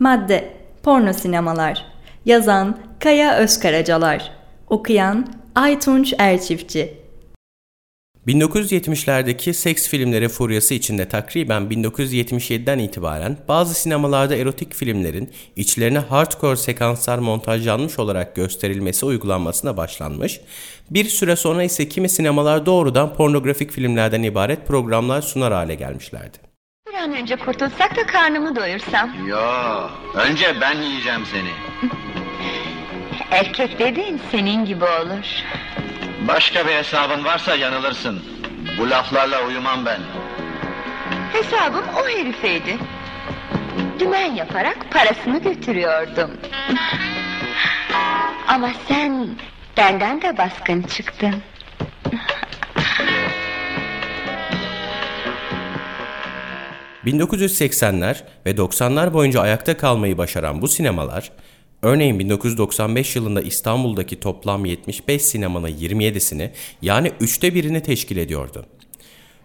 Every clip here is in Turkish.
Madde Porno sinemalar. Yazan Kaya Özkaracalar. Okuyan Aytunç Erçiftçi 1970'lerdeki seks filmleri furyası içinde takriben 1977'den itibaren bazı sinemalarda erotik filmlerin içlerine hardcore sekanslar montajlanmış olarak gösterilmesi uygulanmasına başlanmış, bir süre sonra ise kimi sinemalar doğrudan pornografik filmlerden ibaret programlar sunar hale gelmişlerdi. An önce kurtulsak da karnımı doyursam. Yo, önce ben yiyeceğim seni. Erkek dediğin senin gibi olur. Başka bir hesabın varsa yanılırsın. Bu laflarla uyumam ben. Hesabım o herifeydi. Dümen yaparak parasını götürüyordum. Ama sen benden de baskın çıktın. ...1980'ler ve 90'lar boyunca ayakta kalmayı başaran bu sinemalar... Örneğin 1995 yılında İstanbul'daki toplam 75 sinemanın 27'sini yani üçte birini teşkil ediyordu.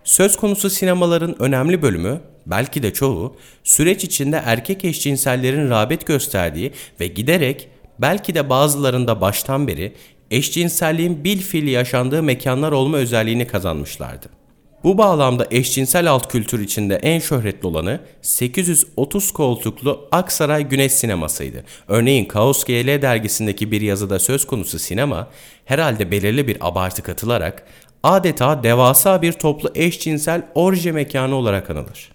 Söz konusu sinemaların önemli bölümü, belki de çoğu, süreç içinde erkek eşcinsellerin rağbet gösterdiği ve giderek, belki de bazılarında baştan beri, eşcinselliğin bil fiili yaşandığı mekanlar olma özelliğini kazanmışlardı. Bu bağlamda eşcinsel alt kültür içinde en şöhretli olanı 830 koltuklu Aksaray Güneş Sineması'ydı. Örneğin Kaos GL dergisindeki bir yazıda söz konusu sinema herhalde belirli bir abartı katılarak adeta devasa bir toplu eşcinsel orje mekanı olarak anılır.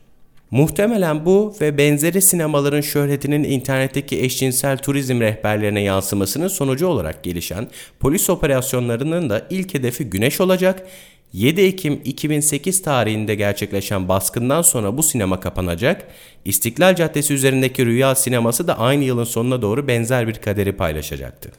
Muhtemelen bu ve benzeri sinemaların şöhretinin internetteki eşcinsel turizm rehberlerine yansımasının sonucu olarak gelişen polis operasyonlarının da ilk hedefi güneş olacak 7 Ekim 2008 tarihinde gerçekleşen baskından sonra bu sinema kapanacak, İstiklal Caddesi üzerindeki Rüya Sineması da aynı yılın sonuna doğru benzer bir kaderi paylaşacaktı.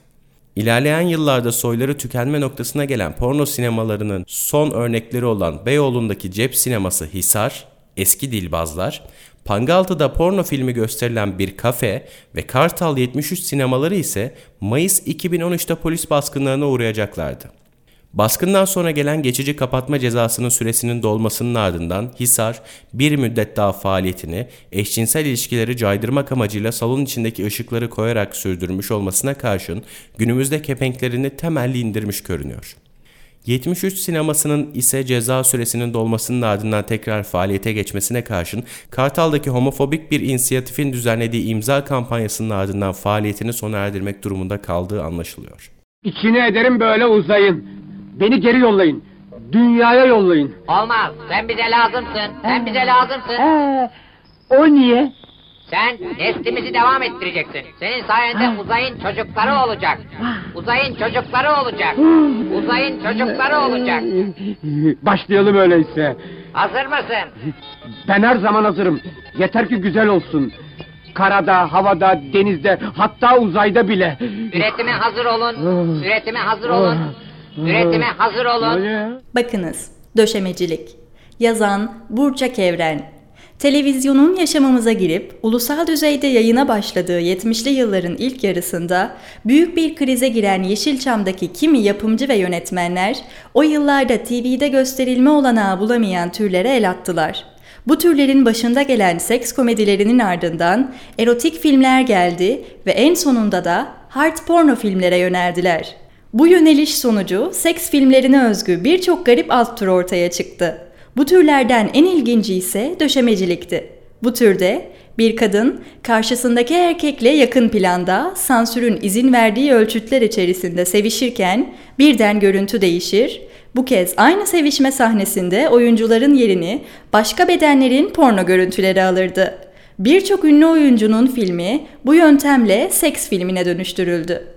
İlerleyen yıllarda soyları tükenme noktasına gelen porno sinemalarının son örnekleri olan Beyoğlu'ndaki cep sineması Hisar, Eski Dilbazlar, Pangaltı'da porno filmi gösterilen bir kafe ve Kartal 73 sinemaları ise Mayıs 2013'te polis baskınlarına uğrayacaklardı. Baskından sonra gelen geçici kapatma cezasının süresinin dolmasının ardından Hisar bir müddet daha faaliyetini eşcinsel ilişkileri caydırmak amacıyla salon içindeki ışıkları koyarak sürdürmüş olmasına karşın günümüzde kepenklerini temelli indirmiş görünüyor. 73 sinemasının ise ceza süresinin dolmasının ardından tekrar faaliyete geçmesine karşın Kartal'daki homofobik bir inisiyatifin düzenlediği imza kampanyasının ardından faaliyetini sona erdirmek durumunda kaldığı anlaşılıyor. İçine ederim böyle uzayın. Beni geri yollayın. Dünyaya yollayın. Olmaz. Sen bize lazımsın. Sen bize lazımsın. Ee, o niye? Sen neslimizi devam ettireceksin. Senin sayende uzayın çocukları olacak. Uzayın çocukları olacak. Uzayın çocukları olacak. Başlayalım öyleyse. Hazır mısın? Ben her zaman hazırım. Yeter ki güzel olsun. Karada, havada, denizde, hatta uzayda bile. Üretime hazır olun. Üretime hazır olun. Üretime hazır olun. Bakınız, döşemecilik. Yazan Burçak Evren. Televizyonun yaşamımıza girip ulusal düzeyde yayına başladığı 70'li yılların ilk yarısında büyük bir krize giren Yeşilçam'daki kimi yapımcı ve yönetmenler o yıllarda TV'de gösterilme olanağı bulamayan türlere el attılar. Bu türlerin başında gelen seks komedilerinin ardından erotik filmler geldi ve en sonunda da hard porno filmlere yöneldiler. Bu yöneliş sonucu seks filmlerine özgü birçok garip alt tür ortaya çıktı. Bu türlerden en ilginci ise döşemecilikti. Bu türde bir kadın karşısındaki erkekle yakın planda sansürün izin verdiği ölçütler içerisinde sevişirken birden görüntü değişir. Bu kez aynı sevişme sahnesinde oyuncuların yerini başka bedenlerin porno görüntüleri alırdı. Birçok ünlü oyuncunun filmi bu yöntemle seks filmine dönüştürüldü.